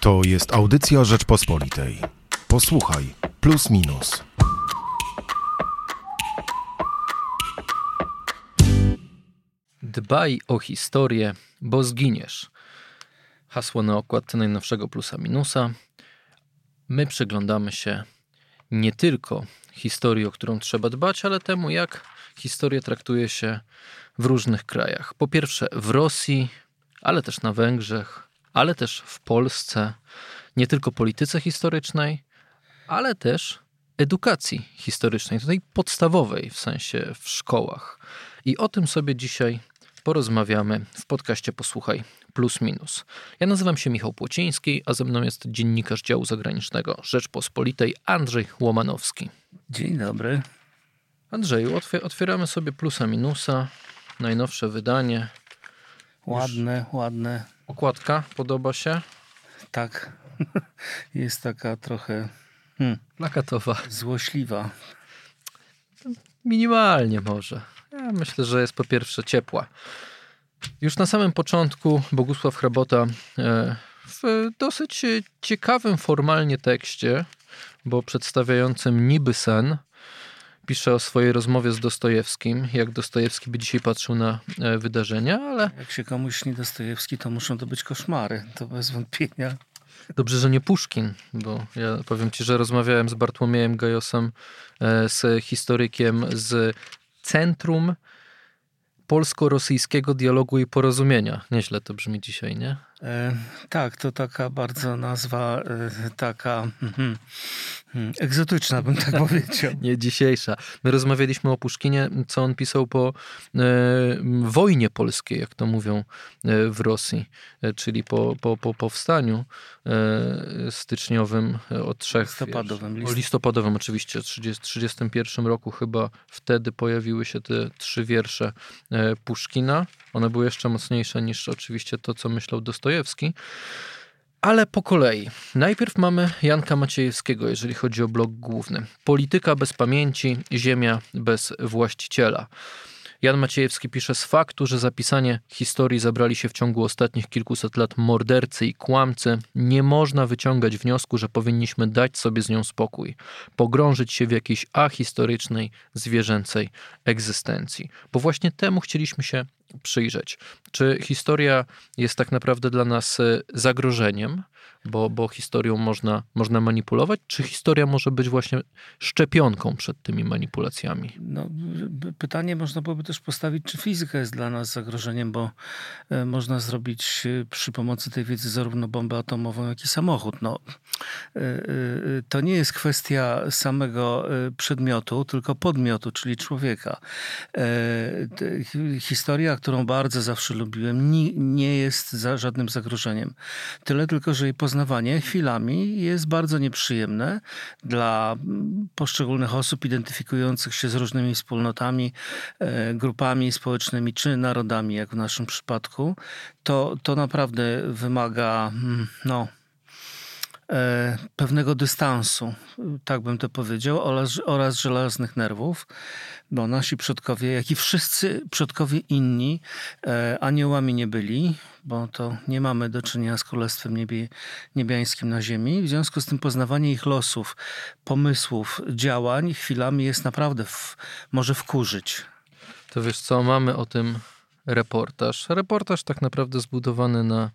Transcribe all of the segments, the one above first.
To jest audycja Rzeczpospolitej. Posłuchaj, plus minus. Dbaj o historię, bo zginiesz. Hasło na okładce najnowszego plusa minusa. My przyglądamy się nie tylko historii, o którą trzeba dbać, ale temu, jak historię traktuje się w różnych krajach. Po pierwsze w Rosji, ale też na Węgrzech, ale też w Polsce. Nie tylko polityce historycznej, ale też edukacji historycznej, tej podstawowej w sensie w szkołach. I o tym sobie dzisiaj porozmawiamy w podcaście Posłuchaj Plus Minus. Ja nazywam się Michał Płociński, a ze mną jest dziennikarz działu zagranicznego Rzeczpospolitej Andrzej Łomanowski. Dzień dobry. Andrzeju, otw- otwieramy sobie plusa minusa, najnowsze wydanie. Ładne, ładne. Okładka podoba się? Tak. Jest taka trochę hmm, Plakatowa. złośliwa. Minimalnie może. Ja myślę, że jest po pierwsze ciepła. Już na samym początku Bogusław Hrabota e, w dosyć ciekawym formalnie tekście, bo przedstawiającym niby sen, pisze o swojej rozmowie z Dostojewskim, jak Dostojewski by dzisiaj patrzył na e, wydarzenia, ale Jak się komuś śni Dostojewski, to muszą to być koszmary. To bez wątpienia. Dobrze, że nie Puszkin, bo ja powiem ci, że rozmawiałem z Bartłomiejem Gajosem, e, z historykiem z Centrum Polsko-Rosyjskiego Dialogu i Porozumienia. Nieźle to brzmi dzisiaj, nie? E, tak, to taka bardzo nazwa, e, taka mhm, hmm, egzotyczna, bym tak powiedział. Nie dzisiejsza. My rozmawialiśmy o Puszkinie, co on pisał po e, wojnie polskiej, jak to mówią w Rosji, czyli po, po, po powstaniu styczniowym e, o trzech... Listopadowym, list- o listopadowym oczywiście, w 1931 roku chyba wtedy pojawiły się te trzy wiersze Puszkina. One były jeszcze mocniejsze niż oczywiście to, co myślał Dostojewski. Ale po kolei. Najpierw mamy Janka Maciejewskiego, jeżeli chodzi o blok główny. Polityka bez pamięci, ziemia bez właściciela. Jan Maciejewski pisze z faktu, że zapisanie historii zabrali się w ciągu ostatnich kilkuset lat mordercy i kłamcy, nie można wyciągać wniosku, że powinniśmy dać sobie z nią spokój, pogrążyć się w jakiejś ahistorycznej, zwierzęcej egzystencji. Bo właśnie temu chcieliśmy się przyjrzeć. Czy historia jest tak naprawdę dla nas e, zagrożeniem, bo, bo historią można, można manipulować, czy historia może być właśnie szczepionką przed tymi manipulacjami? No, pytanie można byłoby też postawić, czy fizyka jest dla nas zagrożeniem, bo e, można zrobić e, przy pomocy tej wiedzy zarówno bombę atomową, jak i samochód. No, e, to nie jest kwestia samego przedmiotu, tylko podmiotu, czyli człowieka. Historia, którą bardzo zawsze lubiłem, ni- nie jest za żadnym zagrożeniem. Tyle tylko, że jej poznawanie chwilami jest bardzo nieprzyjemne dla mm, poszczególnych osób identyfikujących się z różnymi wspólnotami, e, grupami społecznymi czy narodami, jak w naszym przypadku. To, to naprawdę wymaga mm, no, pewnego dystansu, tak bym to powiedział, oraz, oraz żelaznych nerwów, bo nasi przodkowie, jak i wszyscy przodkowie inni, e, aniołami nie byli, bo to nie mamy do czynienia z Królestwem niebie, Niebiańskim na ziemi. W związku z tym poznawanie ich losów, pomysłów, działań chwilami jest naprawdę, w, może wkurzyć. To wiesz co, mamy o tym reportaż. Reportaż tak naprawdę zbudowany na,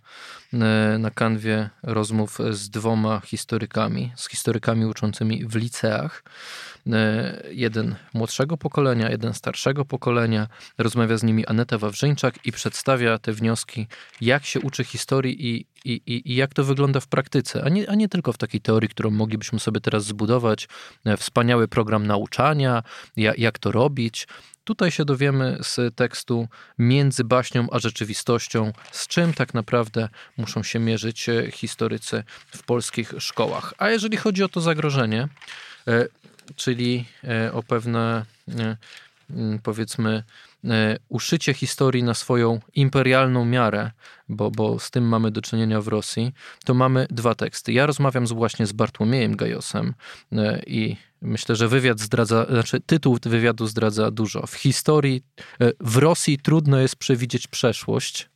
e, na kanwie rozmów z dwoma historykami, z historykami uczącymi w liceach. E, Jeden młodszego pokolenia, jeden starszego pokolenia. Rozmawia z nimi Aneta Wawrzyńczak i przedstawia te wnioski, jak się uczy historii i, i, i i jak to wygląda w praktyce, a nie, a nie tylko w takiej teorii, którą moglibyśmy sobie teraz zbudować. E, Wspaniały program nauczania, ja- jak to robić. Tutaj się dowiemy z tekstu między baśnią a rzeczywistością, z czym tak naprawdę muszą się mierzyć e, historycy w polskich szkołach. A jeżeli chodzi o to zagrożenie, e, czyli e, o pewne powiedzmy e, uszycie historii na swoją imperialną miarę, bo, bo z tym mamy do czynienia w Rosji, to mamy dwa teksty. Ja rozmawiam z, właśnie z Bartłomiejem Gajosem e, i myślę, że wywiad zdradza, znaczy tytuł wywiadu zdradza dużo. W historii, e, w Rosji trudno jest przewidzieć przeszłość,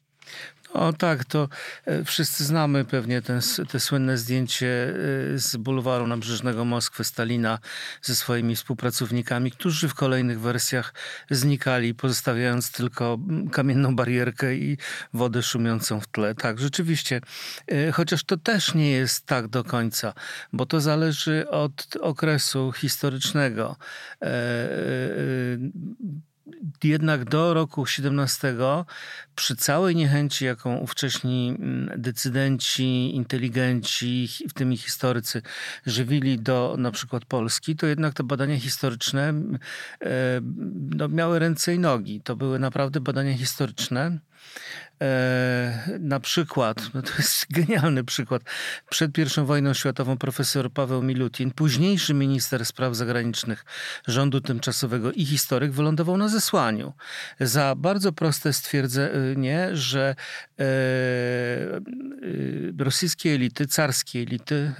O tak, to e, wszyscy znamy pewnie ten, te słynne zdjęcie e, z bulwaru nabrzeżnego Moskwy Stalina ze swoimi współpracownikami, którzy w kolejnych wersjach znikali, pozostawiając tylko kamienną barierkę i wodę szumiącą w tle. Tak, rzeczywiście, e, chociaż to też nie jest tak do końca, bo to zależy od okresu historycznego jednak do roku 17 przy całej niechęci, jaką ówcześni mm, decydenci, inteligenci, w tym historycy, żywili do na przykład Polski, to jednak te badania historyczne e, no, miały ręce i nogi. To były naprawdę badania historyczne. E, na przykład, no to jest genialny przykład, przed I wojną światową profesor Paweł Milutin, późniejszy minister spraw zagranicznych rządu tymczasowego i historyk, wylądował na zesłaniu za bardzo proste stwierdzenie, że e, e, rosyjskie elity, carskie elity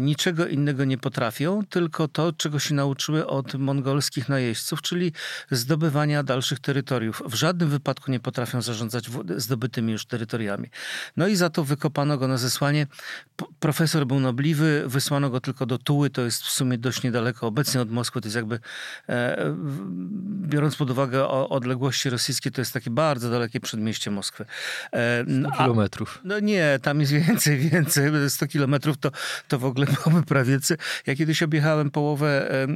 niczego innego nie potrafią, tylko to, czego się nauczyły od mongolskich najeźdźców, czyli zdobywania dalszych terytoriów. W żadnym wypadku nie potrafią zarządzać zdobytymi już terytoriami. No i za to wykopano go na zesłanie. Profesor był nobliwy, wysłano go tylko do Tuły, to jest w sumie dość niedaleko obecnie od Moskwy, to jest jakby, e, biorąc pod uwagę odległości rosyjskie, to jest takie bardzo dalekie przedmieście Moskwy. 100 e, kilometrów. No nie, tam jest więcej, więcej. 100 kilometrów to, to w ogóle byłoby prawie... Ja kiedyś objechałem połowę e,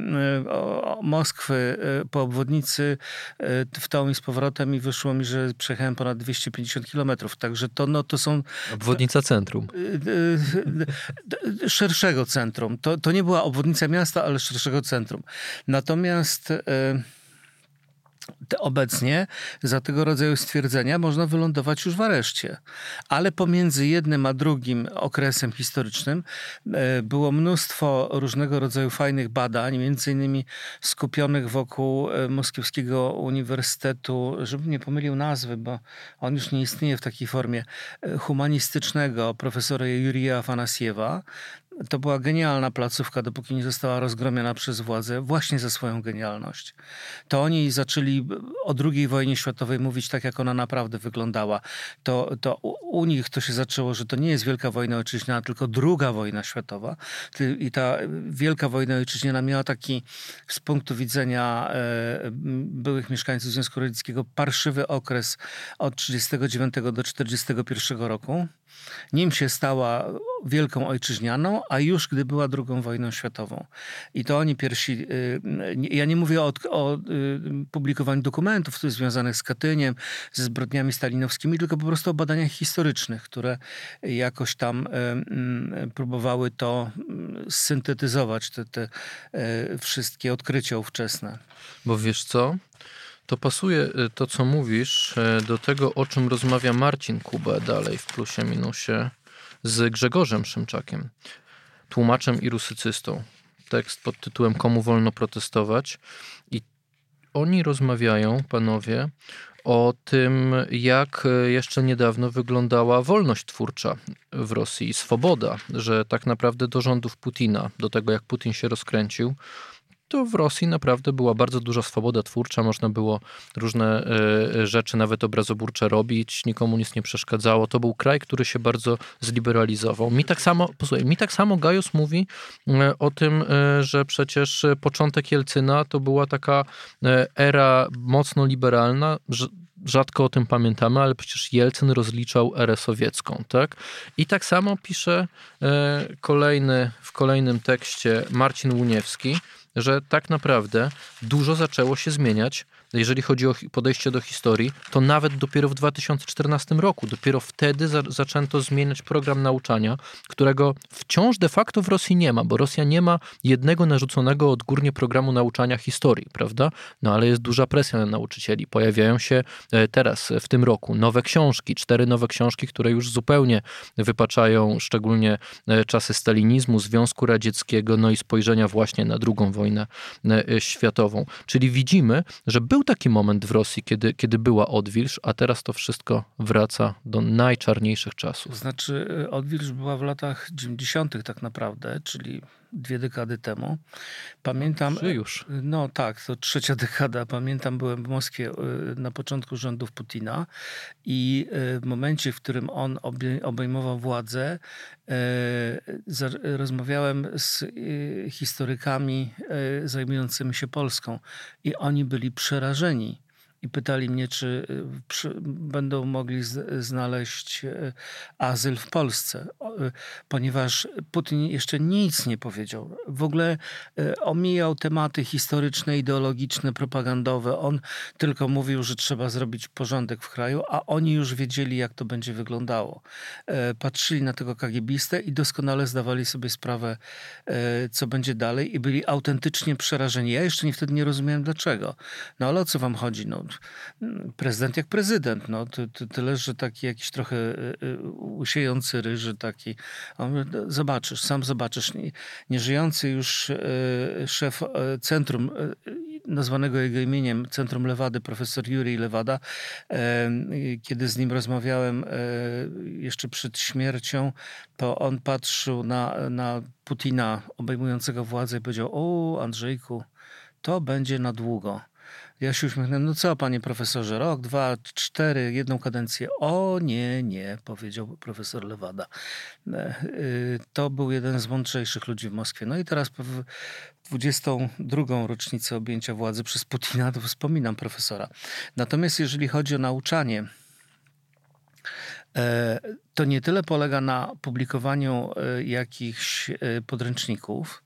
Moskwy po obwodnicy w tą i z powrotem i wyszło mi, że przejechałem ponad 250 kilometrów. Także to, no, to są... Obwodnica centrum. Y, y, y, szerszego centrum. To, to nie była obwodnica miasta, ale szerszego centrum. Natomiast obecnie za tego rodzaju stwierdzenia można wylądować już w areszcie. Ale pomiędzy jednym a drugim okresem historycznym e, było mnóstwo różnego rodzaju fajnych badań, między innymi skupionych wokół e, Moskiewskiego Uniwersytetu, żebym nie pomylił nazwy, bo on już nie istnieje w takiej formie, e, humanistycznego profesora Jurija Afanasiewa, to była genialna placówka, dopóki nie została rozgromiona przez władzę, właśnie za swoją genialność. To oni zaczęli o II wojnie światowej mówić tak, jak ona naprawdę wyglądała. To, to u nich to się zaczęło, że to nie jest Wielka Wojna Ojczyźniana, tylko druga wojna światowa. I ta Wielka Wojna Ojczyźniana miała taki z punktu widzenia e, byłych mieszkańców Związku Radzieckiego parszywy okres od 1939 do 1941 roku nim się stała wielką ojczyźnianą, a już gdy była drugą wojną światową. I to oni pierwsi, y, ja nie mówię o, o y, publikowaniu dokumentów związanych z Katyniem, ze zbrodniami stalinowskimi, tylko po prostu o badaniach historycznych, które jakoś tam y, próbowały to syntetyzować, te, te wszystkie odkrycia ówczesne. Bo wiesz co? To pasuje to, co mówisz, do tego, o czym rozmawia Marcin Kubę dalej w plusie minusie z Grzegorzem Szymczakiem, tłumaczem i rusycystą. Tekst pod tytułem Komu wolno protestować? I oni rozmawiają, panowie, o tym, jak y, jeszcze niedawno wyglądała wolność twórcza w Rosji, swoboda, że tak naprawdę do rządów Putina, do tego jak Putin się rozkręcił, to w Rosji naprawdę była bardzo duża swoboda twórcza, można było różne e, rzeczy, nawet obrazoburcze robić, nikomu nic nie przeszkadzało. To był kraj, który się bardzo zliberalizował. Mi tak samo, posłuchaj, mi tak samo Gajos mówi e, o tym, e, że przecież początek Jelcyna to była taka era mocno liberalna, rzadko o tym pamiętamy, ale przecież Jelcyn rozliczał erę sowiecką, tak? I tak samo pisze kolejny, w kolejnym tekście Marcin Łuniewski, że tak naprawdę dużo zaczęło się zmieniać jeżeli chodzi o podejście do historii, to nawet dopiero w 2014 roku, dopiero wtedy za, zaczęto zmieniać program nauczania, którego wciąż de facto w Rosji nie ma, bo Rosja nie ma jednego narzuconego odgórnie programu nauczania historii, prawda? No ale jest duża presja na nauczycieli. Pojawiają się e, teraz, w tym roku, nowe książki, cztery nowe książki, które już zupełnie wypaczają szczególnie e, czasy stalinizmu, Związku Radzieckiego, no i spojrzenia właśnie na drugą wojnę e, światową. Czyli widzimy, że był taki moment w Rosji, kiedy, kiedy była odwilż, a teraz to wszystko wraca do najczarniejszych czasów. To znaczy, y, odwilż była w latach 90. tak naprawdę, czyli dwie dekady temu. Pamiętam. Trzy już. No tak, to trzecia dekada. Pamiętam, byłem w Moskwie y, na początku rządów Putina i y, w momencie, w którym on obejmował władzę, y, rozmawiałem z historykami zajmującymi się Polską i oni byli przerażeni i pytali mnie, czy y, przy, będą mogli z, znaleźć y, azyl w Polsce, y, ponieważ Putin jeszcze nic nie powiedział. W ogóle omijał tematy historyczne, ideologiczne, propagandowe. On tylko mówił, że trzeba zrobić porządek w kraju, a oni już wiedzieli, jak to będzie wyglądało. Patrzyli na tego kagiebistę i doskonale zdawali sobie sprawę, co będzie dalej i byli autentycznie przerażeni. Ja jeszcze nie wtedy nie rozumiałem dlaczego. No ale o co wam chodzi? No, prezydent jak prezydent. No, ty, ty, tyle, że taki jakiś trochę y, y, usiejący ryży taki. On, zobaczysz, sam zobaczysz. Nieżyjący już y, szef centrum nazwanego jego imieniem Centrum Lewady, profesor Jurij Lewada, kiedy z nim rozmawiałem jeszcze przed śmiercią, to on patrzył na, na Putina obejmującego władzę i powiedział: O, Andrzejku, to będzie na długo. Ja się uśmiechnąłem, no co panie profesorze, rok, dwa, cztery, jedną kadencję. O nie, nie, powiedział profesor Lewada. E, y, to był jeden z mądrzejszych ludzi w Moskwie. No i teraz w 22. rocznicę objęcia władzy przez Putina, to wspominam profesora. Natomiast jeżeli chodzi o nauczanie, e, to nie tyle polega na publikowaniu e, jakichś podręczników,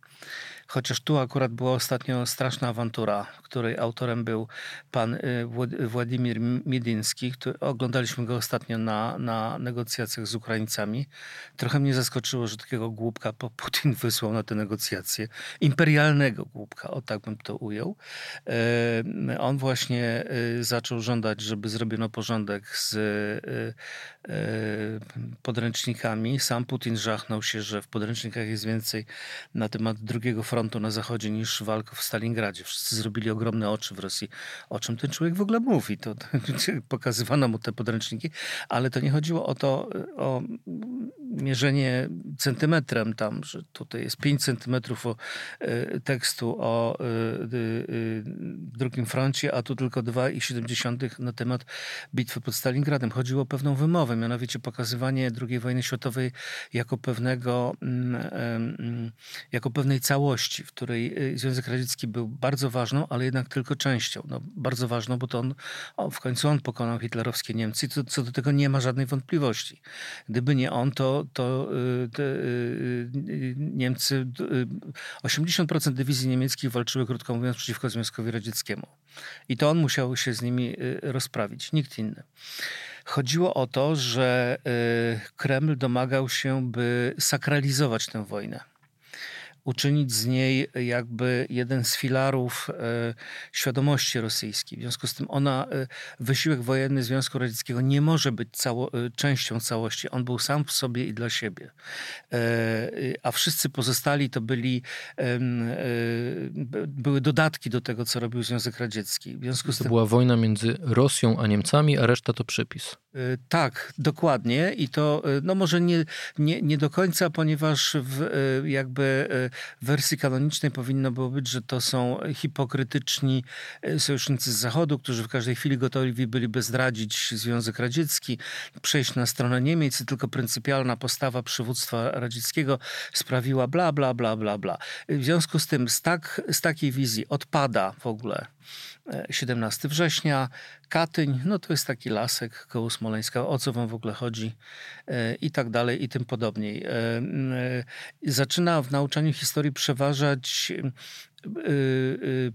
Chociaż tu akurat była ostatnio straszna awantura, której autorem był pan y, Władimir Miediński. Który, oglądaliśmy go ostatnio na, na negocjacjach z Ukraińcami. Trochę mnie zaskoczyło, że takiego głupka Putin wysłał na te negocjacje. Imperialnego głupka, o tak bym to ujął. E, on właśnie y, zaczął żądać, żeby zrobiono porządek z y, podręcznikami. Sam Putin żachnął się, że w podręcznikach jest więcej na temat drugiego frontu frontu na zachodzie niż walka w Stalingradzie. Wszyscy zrobili ogromne oczy w Rosji. O czym ten człowiek w ogóle mówi? To, to pokazywano mu te podręczniki, ale to nie chodziło o to, o mierzenie centymetrem tam, że tutaj jest 5 centymetrów o, y, tekstu o y, y, drugim froncie, a tu tylko 2,7 na temat bitwy pod Stalingradem. Chodziło o pewną wymowę, mianowicie pokazywanie II wojny światowej jako pewnego, mm, jako pewnej całości, w której Związek Radziecki był bardzo ważną, ale jednak tylko częścią. No, bardzo ważną, bo to on, o, w końcu on pokonał hitlerowskie Niemcy co, co do tego nie ma żadnej wątpliwości. Gdyby nie on, to to y, y, y, Niemcy, 80% dywizji niemieckich walczyły, krótko mówiąc, przeciwko Związkowi Radzieckiemu. I to on musiał się z nimi rozprawić, nikt inny. Chodziło o to, że Kreml domagał się, by sakralizować tę wojnę uczynić z niej jakby jeden z filarów e, świadomości rosyjskiej. W związku z tym ona, e, wysiłek wojenny Związku Radzieckiego nie może być cało, e, częścią całości. On był sam w sobie i dla siebie. A wszyscy pozostali to byli, były dodatki do tego, co robił Związek Radziecki. W związku z to tym... była wojna między Rosją a Niemcami, a reszta to przypis. Tak, dokładnie. I to no może nie, nie, nie do końca, ponieważ w, jakby w wersji kanonicznej powinno było być, że to są hipokrytyczni e, sojusznicy z Zachodu, którzy w każdej chwili gotowi byliby zdradzić Związek Radziecki, przejść na stronę Niemiec i tylko pryncypialna postawa przywództwa radzieckiego sprawiła bla, bla, bla, bla, bla. W związku z tym z, tak, z takiej wizji odpada w ogóle 17 września, Katyń, no to jest taki lasek koło Smoleńska, o co wam w ogóle chodzi e, i tak dalej i tym podobniej. E, e, zaczyna w nauczaniu historii przeważać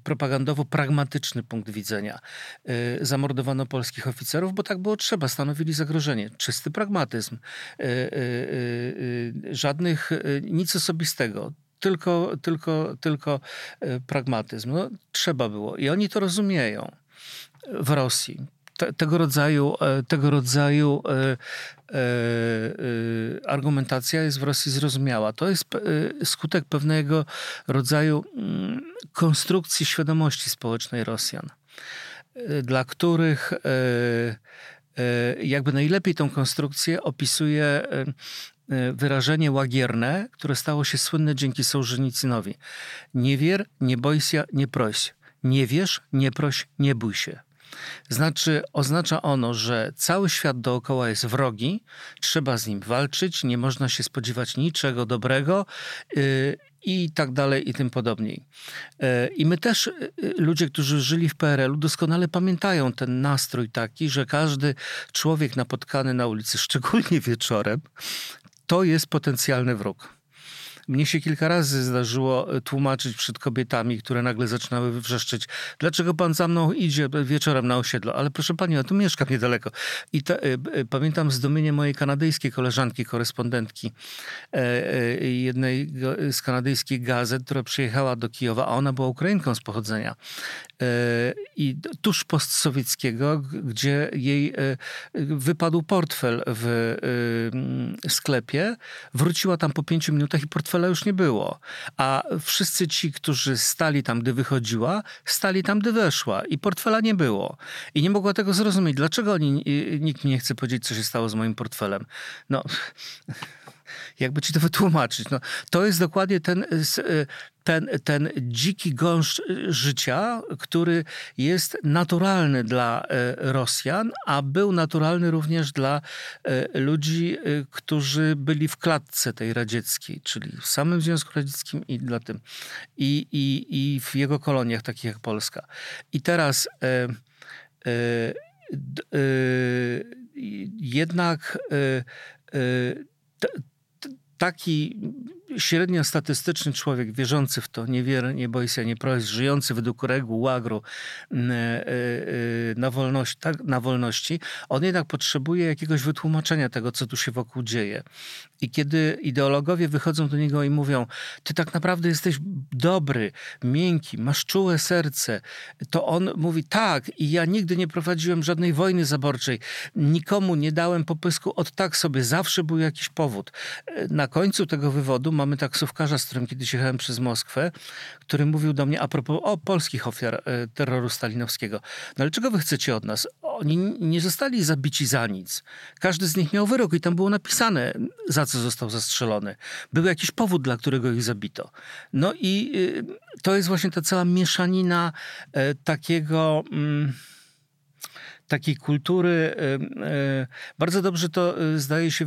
propagandowo-pragmatyczny punkt widzenia. Zamordowano polskich oficerów, bo tak było trzeba, stanowili zagrożenie. Czysty pragmatyzm. Żadnych, nic osobistego tylko, tylko, tylko pragmatyzm. No, trzeba było. I oni to rozumieją w Rosji. Te, tego rodzaju, e, tego rodzaju e, argumentacja jest w Rosji zrozumiała. To jest skutek pewnego rodzaju mm, konstrukcji świadomości społecznej Rosjan, dla których jakby najlepiej tą konstrukcję opisuje wyrażenie łagierne, które stało się słynne dzięki Sołżenicynowi. Nie wier, nie boj się, nie proś. Nie wiesz, nie proś, nie bój się. Znaczy, oznacza ono, że cały świat dookoła jest wrogi, trzeba z nim walczyć, nie można się spodziewać niczego dobrego. Yy, i tak dalej i tym podobniej. E, I my też, e, ludzie, którzy żyli w PRL-u, doskonale pamiętają ten nastrój taki, że każdy człowiek napotkany na ulicy, szczególnie wieczorem, to jest potencjalny wróg. Mnie się kilka razy zdarzyło e, tłumaczyć przed kobietami, które nagle zaczynały wrzeszczeć, dlaczego pan za mną idzie wieczorem na osiedlu? Ale proszę pani, ja tu mieszkam niedaleko. I ta, y, y, pamiętam zdumienie mojej kanadyjskiej koleżanki, korespondentki y, jednej z kanadyjskich gazet, która przyjechała do Kijowa, a ona była Ukrainką z pochodzenia. I tuż postsowieckiego, gdzie jej wypadł portfel w sklepie, wróciła tam po pięciu minutach i portfel portfela już nie było. A wszyscy ci, którzy stali tam, gdy wychodziła, stali tam, gdy weszła i portfela nie było. I nie mogła tego zrozumieć. Dlaczego oni, nikt mi nie chce powiedzieć, co się stało z moim portfelem? No jakby ci to wytłumaczyć. No, to jest dokładnie ten, ten, ten dziki gąszcz życia, który jest naturalny dla Rosjan, a był naturalny również dla ludzi, którzy byli w klatce tej radzieckiej, czyli w samym Związku Radzieckim i dla tym, i, i, i w jego koloniach, takich jak Polska. I teraz e, e, e, jednak taki średnio statystyczny człowiek, wierzący w to, nie wier, nie boi się, nie proś, żyjący według reguł łagru mm, e, e, na wolności, tak, na wolności, on jednak potrzebuje jakiegoś wytłumaczenia tego, co tu się wokół dzieje. I kiedy ideologowie wychodzą do niego i mówią, ty tak naprawdę jesteś dobry, miękki, masz czułe serce, to on mówi, tak, i ja nigdy nie prowadziłem żadnej wojny zaborczej, nikomu nie dałem popysku od tak sobie, zawsze był jakiś powód. Na końcu tego wywodu mamy taksówkarza, z którym kiedyś jechałem przez Moskwę, który mówił do mnie a propos o polskich ofiar e, terroru stalinowskiego. No ale czego wy chcecie od nas? Oni nie zostali zabici za nic. Każdy z nich miał wyrok i tam było napisane, za co został zastrzelony. Był jakiś powód, dla którego ich zabito. No i y, to jest właśnie ta cała mieszanina e, takiego... Takiej kultury. Bardzo dobrze to y, zdaje się,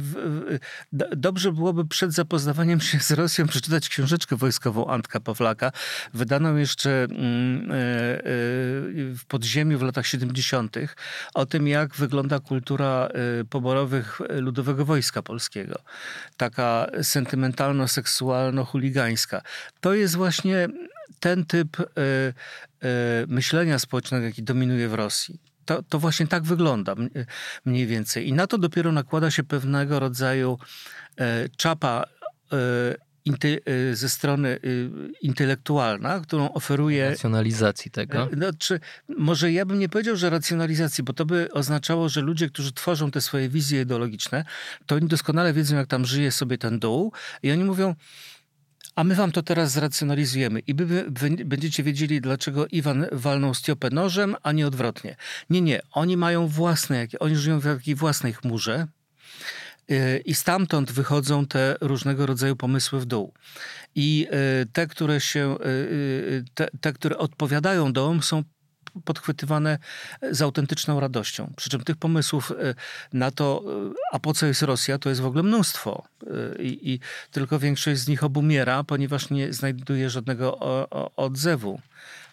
dobrze byłoby przed zapoznawaniem się z Rosją przeczytać książeczkę wojskową Antka Pawlaka, wydaną jeszcze mm, e, e, w podziemiu w latach 70. o tym, jak wygląda kultura e, poborowych Ludowego Wojska Polskiego. Taka sentymentalno-seksualno-chuligańska. To jest właśnie ten typ myślenia społecznego, jaki dominuje w Rosji to, to właśnie tak wygląda mniej więcej. I na to dopiero nakłada się pewnego rodzaju e, czapa e, e, ze strony intelektualna, którą oferuje. Racjonalizacji tego. Znaczy, może ja bym nie powiedział, że racjonalizacji, bo to by oznaczało, że ludzie, którzy tworzą te swoje wizje ideologiczne, to oni doskonale wiedzą, jak tam żyje sobie ten dół, i oni mówią a my wam to teraz zracjonalizujemy i wy będziecie wiedzieli, dlaczego Iwan walnął Stiopę nożem, a nie odwrotnie. Nie, nie. Oni mają własne, oni żyją w jakiej własnej chmurze, y, i stamtąd wychodzą te różnego rodzaju pomysły w dół. I y, te, które się, y, te, te które odpowiadają dołom, są podchwytywane z autentyczną radością. Przy czym tych pomysłów e, na to, e, a po co jest Rosja, to jest w ogóle mnóstwo. E, I, i tylko większość z nich obumiera, ponieważ nie znajduje żadnego odzewu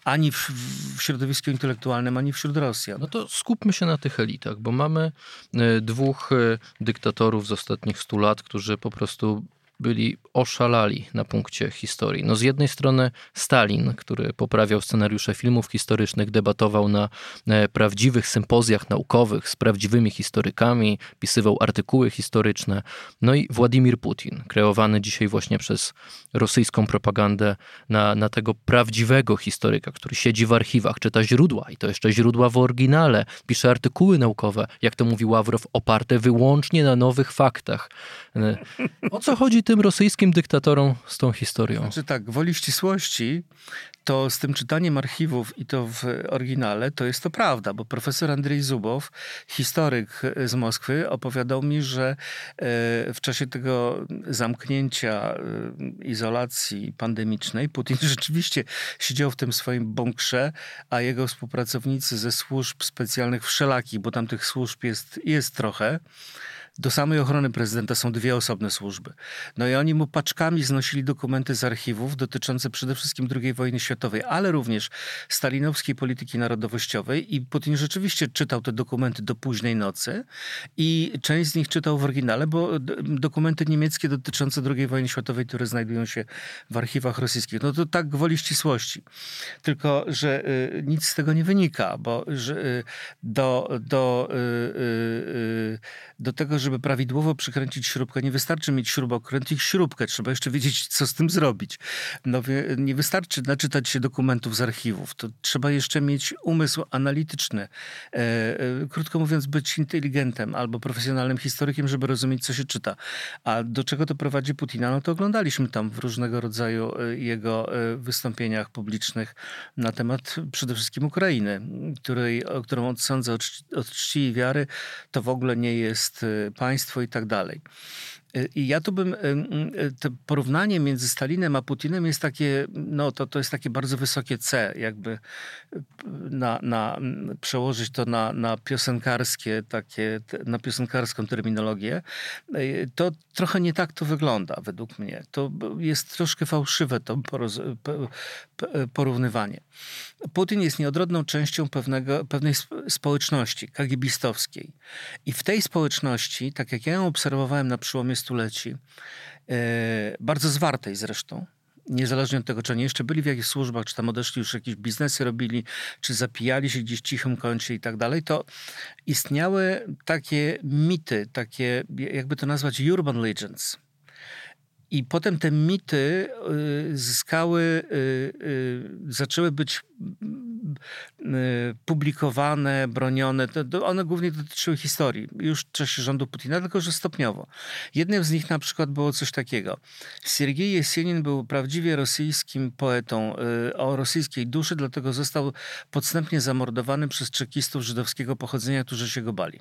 ani w, w, środowisku intelektualnym, ani wśród Rosjan. No to skupmy się na tych elitach, bo mamy dwóch dyktatorów z ostatnich stu lat, którzy po prostu byli oszalali na punkcie historii. No z jednej strony Stalin, który poprawiał scenariusze filmów historycznych, debatował na e, prawdziwych sympozjach naukowych z prawdziwymi historykami, pisywał artykuły historyczne. No i Władimir Putin, kreowany dzisiaj właśnie przez rosyjską propagandę na, na tego prawdziwego historyka, który siedzi w archiwach, czyta źródła i to jeszcze źródła w oryginale, pisze artykuły naukowe, jak to mówi Ławrow, oparte wyłącznie na nowych faktach. E, o co chodzi i tym rosyjskim dyktatorom z tą historią? Znaczy tak, woli ścisłości, to z tym czytaniem archiwów i to w oryginale, to jest to prawda, bo profesor Andrzej Zubow, historyk z Moskwy, opowiadał mi, że e, w czasie tego zamknięcia, e, izolacji pandemicznej, Putin rzeczywiście siedział w tym swoim bąkrze, a jego współpracownicy ze służb specjalnych wszelakich, bo tam tych służb jest, jest trochę, do samej ochrony prezydenta są dwie osobne służby. No i oni mu paczkami znosili dokumenty z archiwów dotyczące przede wszystkim II wojny światowej, ale również stalinowskiej polityki narodowościowej i Putin rzeczywiście czytał te dokumenty do późnej nocy i część z nich czytał w oryginale, bo dokumenty niemieckie dotyczące II wojny światowej, które znajdują się w archiwach rosyjskich, no to tak gwoli ścisłości. Tylko, że y, nic z tego nie wynika, bo że, y, do, do, y, y, y do tego, żeby prawidłowo przykręcić śrubkę, nie wystarczy mieć śrubokręt i śrubkę. Trzeba jeszcze wiedzieć, co z tym zrobić. No, nie wystarczy naczytać się dokumentów z archiwów. To trzeba jeszcze mieć umysł analityczny. E, e, krótko mówiąc, być inteligentem albo profesjonalnym historykiem, żeby rozumieć, co się czyta. A do czego to prowadzi Putina? No to oglądaliśmy tam w różnego rodzaju e, jego wystąpieniach publicznych na temat przede wszystkim Ukrainy, której, którą odsądza od, od czci i wiary. To w ogóle nie jest państwo i tak dalej. I ja tu bym, to porównanie między Stalinem a Putinem jest takie, no to, to jest takie bardzo wysokie C, jakby na, na, przełożyć to na, na piosenkarskie, takie, na piosenkarską terminologię. To trochę nie tak to wygląda według mnie. To jest troszkę fałszywe to porównywanie. Putin jest nieodrodną częścią pewnego, pewnej społeczności kagiebistowskiej. I w tej społeczności, tak jak ja ją obserwowałem na przełomie stuleci, e, bardzo zwartej zresztą, niezależnie od tego, czy oni jeszcze byli w jakichś służbach, czy tam odeszli już jakieś biznesy robili, czy zapijali się gdzieś w cichym kącie i tak dalej, to istniały takie mity, takie, jakby to nazwać, urban legends. I potem te mity y, zyskały, y, zaczęły być publikowane, bronione. One głównie dotyczyły historii, już w czasie rządu Putina, tylko że stopniowo. Jednym z nich na przykład było coś takiego. Siergiej Jesienin był prawdziwie rosyjskim poetą o rosyjskiej duszy, dlatego został podstępnie zamordowany przez czekistów żydowskiego pochodzenia, którzy się go bali.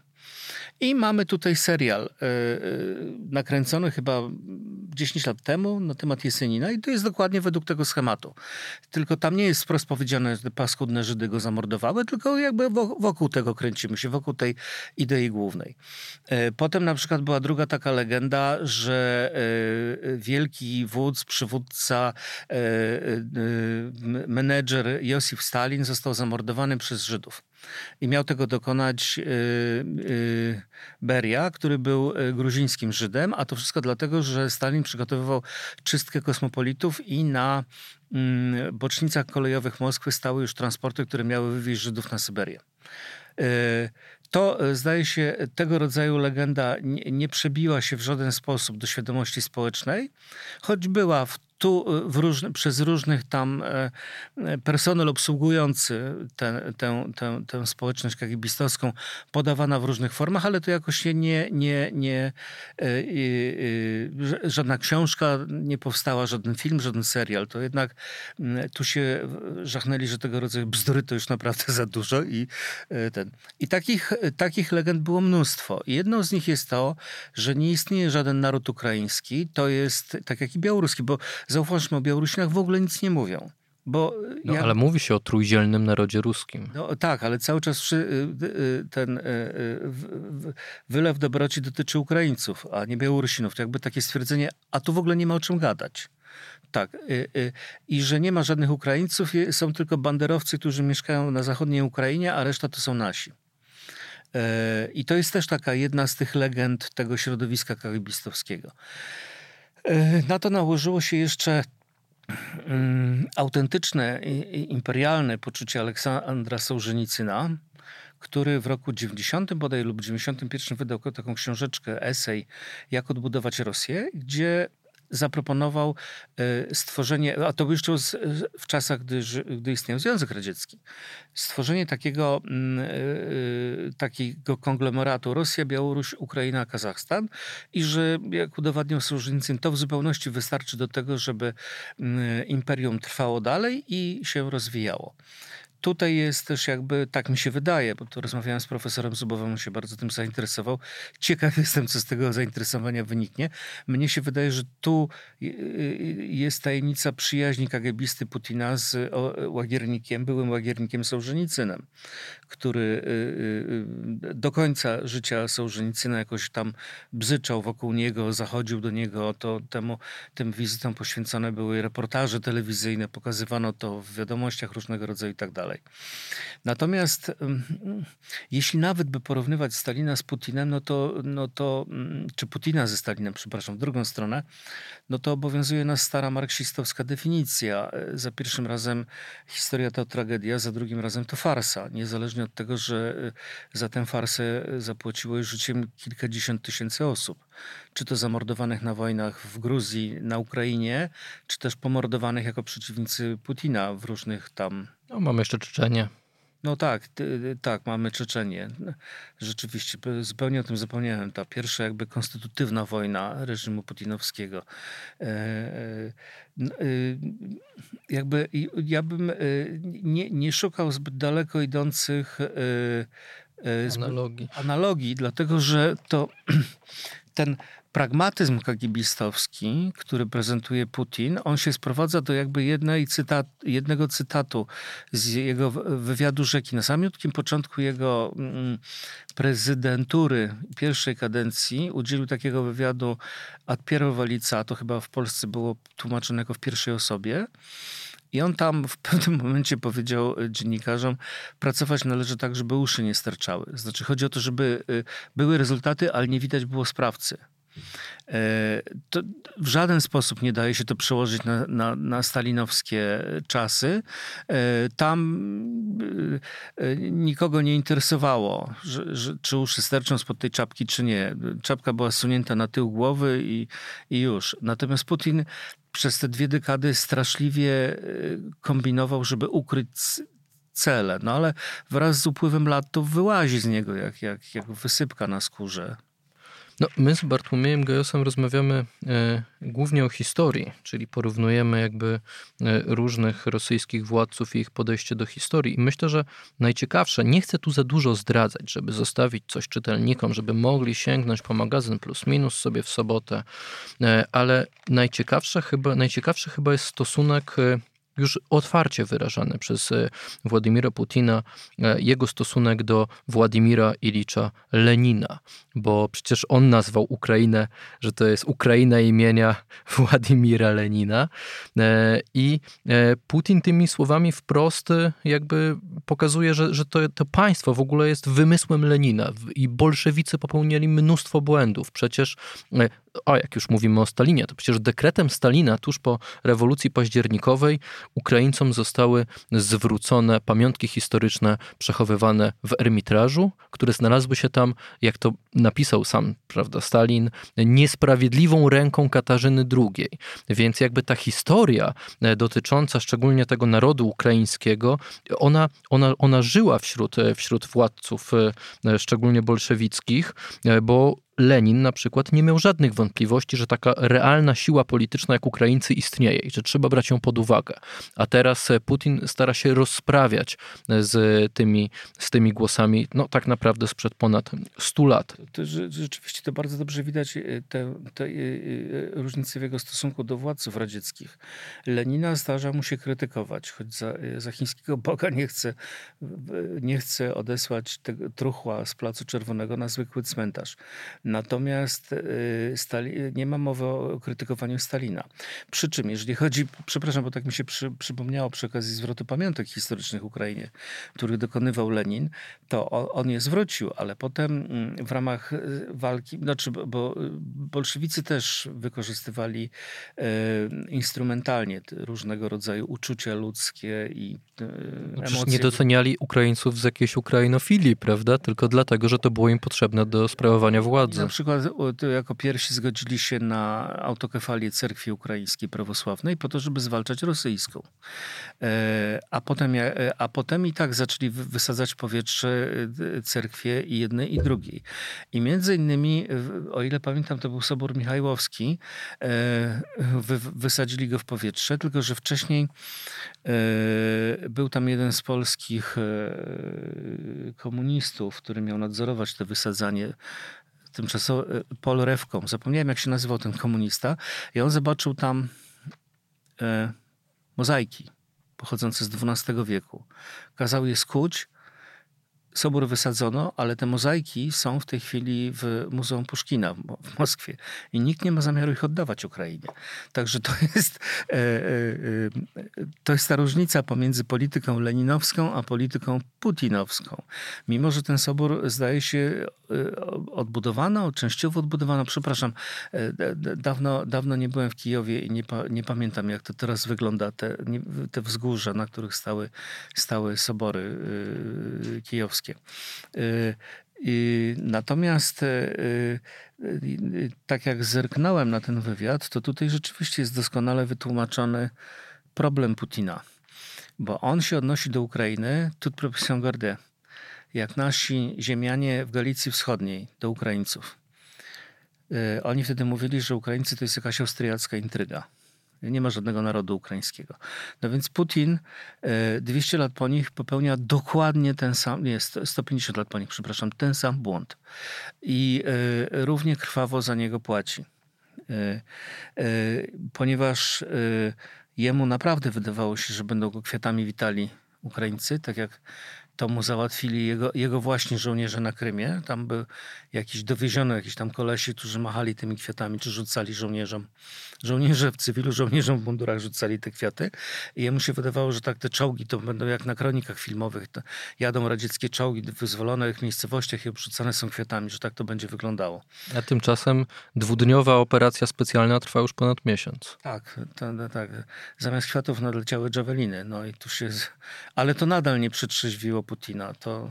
I mamy tutaj serial nakręcony chyba 10 lat temu na temat Jesenina i to jest dokładnie według tego schematu. Tylko tam nie jest wprost powiedziane, te paskudne Żydy go zamordowały, tylko jakby wokół tego kręcimy się, wokół tej idei głównej. E, potem na przykład była druga taka legenda, że e, wielki wódz, przywódca, e, menedżer Josif Stalin został zamordowany przez Żydów. I miał tego dokonać y, y, Beria, który był y, gruzińskim Żydem, a to wszystko dlatego, że Stalin przygotowywał czystkę kosmopolitów i na mm, bocznicach kolejowych Moskwy stały już transporty, które miały wywieźć Żydów na Syberię. To, zdaje się, tego rodzaju legenda nie, nie przebiła się w żaden sposób do świadomości społecznej, choć była w tu y, różny, przez różnych tam e, e, personel obsługujący tę, tę, tę, tę społeczność kagibistowską podawana w różnych formach, ale to jakoś się nie, nie, nie e, żadna książka nie powstała, żaden film, żaden serial. To jednak tu się żachnęli, że tego rodzaju bzdury to już naprawdę za dużo i ten. I takich, takich legend było mnóstwo. Jedną z nich jest to, że nie istnieje żaden naród ukraiński, to jest tak jak i białoruski, bo zauważmy, o Białorusinach w ogóle nic nie mówią. Bo no, ale mówi się o trójdzielnym narodzie ruskim. No tak, ale cały czas y, y, ten y, wylew dobroci dotyczy Ukraińców, a nie Białorusinów. To jakby takie stwierdzenie, a tu w ogóle nie ma o czym gadać. Tak. I że nie ma żadnych Ukraińców, są tylko banderowcy, którzy mieszkają na zachodniej Ukrainie, a reszta to są nasi. E, I to jest też taka jedna z tych legend tego środowiska karibistowskiego. E, na to nałożyło się jeszcze mm, autentyczne, imperialne poczucie Aleksandra Sołżenicyna, który w roku 90 bodaj lub 91 wydał taką książeczkę, esej Jak odbudować Rosję, gdzie zaproponował stworzenie, a to był jeszcze w czasach, gdy, gdy istniał Związek Radziecki, stworzenie takiego, mm, takiego konglomeratu Rosja, Białoruś, Ukraina, Kazachstan i że jak udowadniał Sołżenicyn, to w zupełności wystarczy do tego, żeby mm, imperium trwało dalej i się rozwijało tutaj jest też jakby, tak mi się wydaje, bo to rozmawiałem z profesorem Zubowem, on się bardzo tym zainteresował. Ciekaw jestem, co z tego zainteresowania wyniknie. Mnie się wydaje, że tu y, y, jest tajemnica przyjaźni kagebisty Putina z łagiernikiem, byłym łagiernikiem Sołżenicynem, który y, do końca życia Sołżenicyna jakoś tam bzyczał wokół niego, zachodził do niego, to temu, tym wizytom poświęcone były reportaże telewizyjne, pokazywano to w wiadomościach różnego rodzaju i tak dalej dalej. Natomiast jeśli nawet by porównywać Stalina z Putinem, no to, no to mm, czy Putina ze Stalinem, przepraszam, w drugą stronę, no to obowiązuje nas stara marksistowska definicja. Za pierwszym razem historia to tragedia, za drugim razem to farsa. Niezależnie od tego, że y, za tę farsę zapłaciło życiem kilkadziesiąt tysięcy osób. Czy to zamordowanych na wojnach w Gruzji, na Ukrainie, czy też pomordowanych jako przeciwnicy Putina w różnych tam no, mamy jeszcze Czeczenię. No tak, tak, mamy Czeczenię. Rzeczywiście, zupełnie o tym zapomniałem. Ta pierwsza jakby konstytutywna wojna reżimu putinowskiego. E, e, e, jakby ja bym nie, nie szukał zbyt daleko idących analogii. analogii, dlatego że to ten pragmatyzm kagibistowski, który prezentuje Putin, on się sprowadza do jakby jednej cytat, jednego cytatu z jego wywiadu rzeki. Na samiutkim początku jego mm, prezydentury pierwszej kadencji udzielił takiego wywiadu ad Piero to chyba w Polsce było tłumaczone jako w pierwszej osobie. I on tam w pewnym momencie powiedział dziennikarzom, pracować należy tak, żeby uszy nie sterczały. Znaczy chodzi o to, żeby y, były rezultaty, ale nie widać było sprawcy. E, to w żaden sposób nie daje się to przełożyć na, na, na stalinowskie czasy. E, tam e, nikogo nie interesowało, że, że, czy uszy sterczą spod tej czapki, czy nie. Czapka była sunięta na tył głowy i, i już. Natomiast Putin przez te dwie dekady straszliwie kombinował, żeby ukryć cele. No ale wraz z upływem lat to wyłazi z niego jak, jak, jak wysypka na skórze. No, my z Bartłomiejem Gajosem rozmawiamy e, głównie o historii, czyli porównujemy jakby e, różnych rosyjskich władców i ich podejście do historii. I myślę, że najciekawsze, nie chcę tu za dużo zdradzać, żeby zostawić coś czytelnikom, żeby mogli sięgnąć po magazyn plus minus sobie w sobotę, e, ale najciekawsze chyba, najciekawszy chyba jest stosunek e, już otwarcie wyrażany przez e, Władimira Putina e, jego stosunek do Władimira Ilicza Lenina, bo przecież on nazwał Ukrainę, że to jest Ukraina imienia Władimira Lenina e, i Putin tymi słowami wprost jakby pokazuje, że, że to, to państwo w ogóle jest wymysłem Lenina i bolszewicy popełnili mnóstwo błędów. Przecież o, jak już mówimy o Stalinie, to przecież dekretem Stalina tuż po rewolucji październikowej Ukraińcom zostały zwrócone pamiątki historyczne przechowywane w Ermitrażu, które znalazły się tam, jak to napisał sam prawda, Stalin, niesprawiedliwą ręką Katarzyny II. Więc jakby ta historia e, dotycząca szczególnie tego narodu ukraińskiego, ona, ona, ona żyła wśród, e, wśród władców, e, szczególnie bolszewickich, bo Lenin na przykład nie miał żadnych wątpliwości, że taka realna siła polityczna jak Ukraińcy istnieje i że trzeba brać ją pod uwagę. A teraz e, Putin stara się rozprawiać e, z tymi, z tymi głosami, no tak naprawdę sprzed ponad 100 lat. To, rzeczywiście to bardzo dobrze widać e, te, te różnice w jego stosunku do władców radzieckich. Lenina zdarza mu się krytykować, choć za, za chińskiego boga nie chce, nie chce odesłać tego truchła z Placu Czerwonego na zwykły cmentarz. Natomiast y, Stali, nie ma mowy o krytykowaniu Stalina. Przy czym, jeżeli chodzi, przepraszam, bo tak mi się przy, przypomniało przy okazji zwrotu pamiątek historycznych Ukrainie, których dokonywał Lenin, to on je zwrócił, ale potem mm, w ramach y, walki, znaczy, bo bolszewicy też wykorzystywali instrumentalnie różnego rodzaju uczucia ludzkie i no emocje. Nie doceniali Ukraińców z jakiejś ukrainofilii, prawda? Tylko dlatego, że to było im potrzebne do sprawowania władzy. Na przykład jako pierwsi zgodzili się na autokefalię cerkwi ukraińskiej prawosławnej po to, żeby zwalczać rosyjską. E, a potem, e, a potem i tak zaczęli wysadzać powietrze cerkwie i jednej i drugiej. I między innymi, o ile pamiętam, to był Sobór Michajłowski, wysadzili go w powietrze, tylko że wcześniej był tam jeden z polskich komunistów, który miał nadzorować to wysadzanie tymczasowo e, Paul Rewką. Zapomniałem, jak się nazywał ten komunista. I on zobaczył tam e, mozaiki pochodzące z XII wieku. Kazał je skuć Sobór wysadzono, ale te mozaiki są w tej chwili w Muzeum Puszkina w Moskwie i nikt nie ma zamiaru ich oddawać Ukrainie. Także to jest, e, e, e, to jest ta różnica pomiędzy polityką leninowską a polityką putinowską. Mimo, że ten sobór zdaje się odbudowano, częściowo odbudowano, przepraszam, dawno, dawno nie byłem w Kijowie i nie, nie pamiętam jak to teraz wygląda, te, te wzgórza, na których stały, stały sobory kijowskie Y, natomiast y, y, tak jak zerknąłem na ten wywiad, to tutaj rzeczywiście jest doskonale wytłumaczony problem Putina. Bo on się odnosi do Ukrainy, toute proportion gardée, jak nasi ziemianie w Galicji Wschodniej do Ukraińców. Oni wtedy mówili, że Ukraińcy to jest jakaś austriacka intryga. Nie ma żadnego narodu ukraińskiego. No więc Putin 200 e, lat po nich popełnia dokładnie ten sam, nie, 150 lat po nich, przepraszam, ten sam błąd. I e, równie krwawo za niego płaci. E, ponieważ jemu naprawdę wydawało się, że będą go kwiatami witali Ukraińcy, tak jak to mu załatwili jego, jego właśnie żołnierze na Krymie. Tam był jakiś, dowieziono jakiś tam kolesi, którzy machali tymi kwiatami, czy rzucali żołnierzom. Żołnierze w cywilu, żołnierzom w mundurach rzucali te kwiaty. I jemu się wydawało, że tak te czołgi to będą jak na kronikach filmowych. To jadą radzieckie czołgi w wyzwolonych miejscowościach i obrzucane są kwiatami, że tak to będzie wyglądało. A tymczasem dwudniowa operacja specjalna trwa już ponad miesiąc. Tak, to, tak. Zamiast kwiatów nadleciały dżaweliny. No i tu się... Ale to nadal nie przetrzeźwiło Putina. To,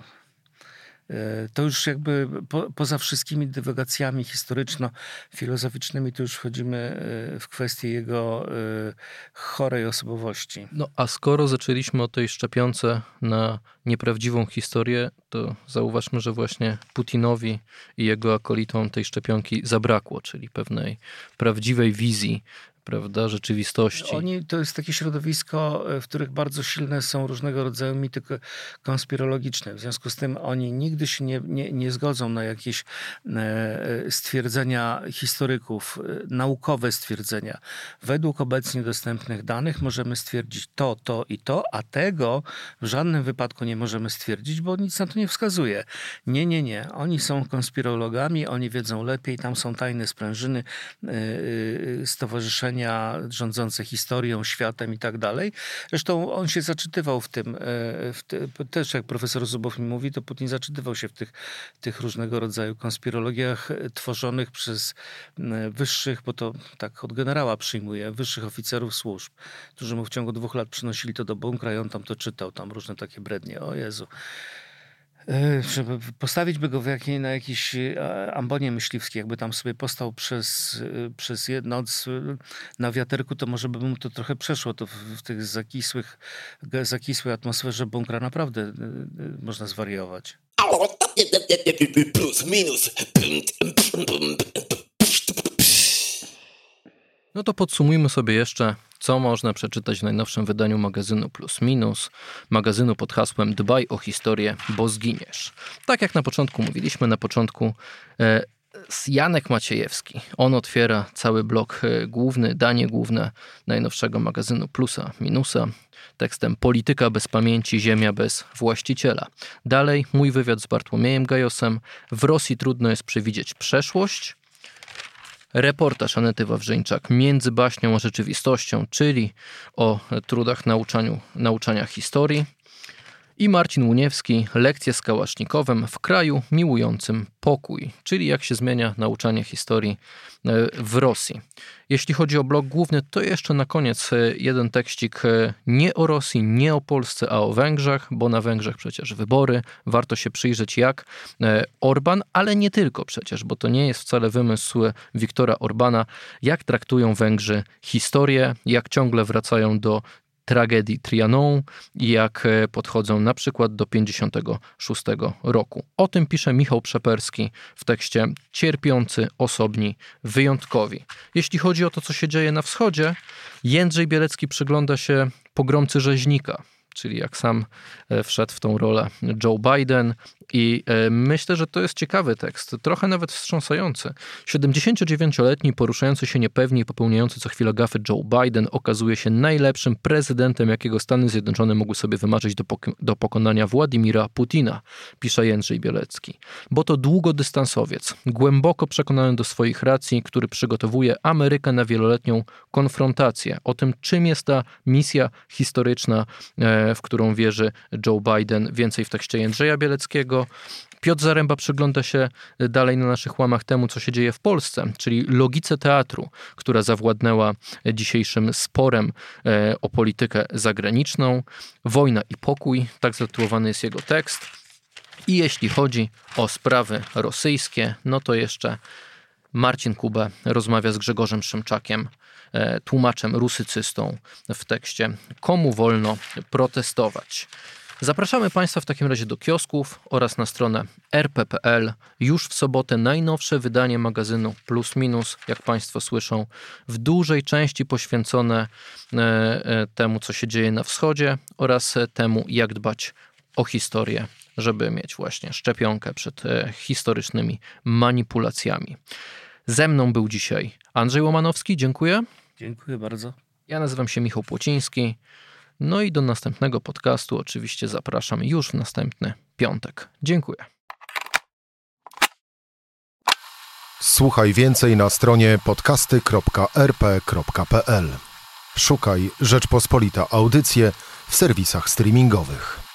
e, to już jakby po, poza wszystkimi dywagacjami historyczno-filozoficznymi, to już wchodzimy e, w kwestię jego e, chorej osobowości. No a skoro zaczęliśmy o tej szczepionce na nieprawdziwą historię, to zauważmy, że właśnie Putinowi i jego akolitom tej szczepionki zabrakło, czyli pewnej prawdziwej wizji prawda, rzeczywistości. Oni, to jest takie środowisko, e, w których bardzo silne są różnego rodzaju mity konspirologiczne. W związku z tym oni nigdy się nie, nie, nie zgodzą na jakieś e, stwierdzenia historyków, e, naukowe stwierdzenia. Według obecnie dostępnych danych możemy stwierdzić to, to i to, a tego w żadnym wypadku nie możemy stwierdzić, bo nic na to nie wskazuje. Nie, nie, nie. Oni są konspirologami, oni wiedzą lepiej, tam są tajne sprężyny, stowarzyszenia rządzące historią, światem i tak dalej. Zresztą on się zaczytywał w tym, e, w te, też jak profesor Zubow mi mówi, to Putin zaczytywał się w tych, tych różnego rodzaju konspirologiach e, tworzonych przez wyższych, bo to tak od generała przyjmuje, wyższych oficerów służb, którzy mu w ciągu dwóch lat przynosili to do bunkra i on tam to czytał, tam różne takie brednie. O Jezu. E, żeby postawić by go jakiej, na jakiejś e, ambonie myśliwskiej, jakby tam sobie postał przez, e, przez noc na wiaterku, to może by mu to trochę przeszło. To w, w tych zakisłych, zakisłej atmosferze bunkra naprawdę można zwariować. Plus, minus. No to podsumujmy sobie jeszcze co można przeczytać w najnowszym wydaniu magazynu Plus Minus, magazynu pod hasłem Dbaj o historię, bo zginiesz. Tak jak na początku mówiliśmy, na początku e, Janek Maciejewski. On otwiera cały blok e, główny, danie główne najnowszego magazynu Plusa Minusa tekstem Polityka bez pamięci, ziemia bez właściciela. Dalej mój wywiad z Bartłomiejem Gajosem. W Rosji trudno jest przewidzieć przeszłość, reportaż Anety Wawrzyńczak między baśnią a rzeczywistością, czyli o trudach nauczaniu, nauczania historii. I Marcin Łuniewski, lekcje z Kałasznikowem w kraju miłującym pokój, czyli jak się zmienia nauczanie historii e, w Rosji. Jeśli chodzi o blok główny, to jeszcze na koniec e, jeden tekścik e, nie o Rosji, nie o Polsce, a o Węgrzech, bo na Węgrzech przecież wybory. Warto się przyjrzeć, jak Orban, ale nie tylko przecież, bo to nie jest wcale wymysł Wiktora Orbana, jak traktują Węgrzy historię, jak ciągle wracają do tragedii Trianon i jak e, podchodzą na przykład do 56 roku. O tym pisze Michał Przeperski w tekście Cierpiący, osobni, wyjątkowi. Jeśli chodzi o to, co się dzieje na wschodzie, Jędrzej Bielecki przygląda się pogromcy rzeźnika, czyli jak sam e, wszedł w tą rolę Joe Biden. I e, myślę, że to jest ciekawy tekst, trochę nawet wstrząsający. 79-letni, poruszający się niepewnie i popełniający co chwilę gafy Joe Biden okazuje się najlepszym prezydentem, jakiego Stany Zjednoczone mogły sobie wymarzyć do, pok do pokonania Władimira Putina, pisze Jędrzej Bielecki. Bo to długodystansowiec, głęboko przekonany do swoich racji, który przygotowuje Amerykę na wieloletnią konfrontację o tym, czym jest ta misja historyczna, e, w którą wierzy Joe Biden. Więcej w tekście Jędrzeja Bieleckiego. Piotr Zaręba przygląda się dalej na naszych łamach temu, co się dzieje w Polsce, czyli logice teatru, która zawładnęła dzisiejszym sporem e, o politykę zagraniczną. Wojna i pokój, tak zatytułowany jest jego tekst. I jeśli chodzi o sprawy rosyjskie, no to jeszcze Marcin Kubę rozmawia z Grzegorzem Szymczakiem, e, tłumaczem, rusycystą w tekście Komu wolno protestować? Zapraszamy Państwa w takim razie do kiosków oraz na stronę rp.pl. Już w sobotę najnowsze wydanie magazynu Plus Minus, jak Państwo słyszą, w dużej części poświęcone e, e, temu, co się dzieje na wschodzie oraz temu, jak dbać o historię, żeby mieć właśnie szczepionkę przed e, historycznymi manipulacjami. Ze mną był dzisiaj Andrzej Łomanowski, dziękuję. Dziękuję bardzo. Ja nazywam się Michał Płociński. No i do następnego podcastu oczywiście zapraszam już w następny piątek. Dziękuję. Słuchaj więcej na stronie podcasty.rp.pl. Szukaj Rzeczpospolita Audycje w serwisach streamingowych.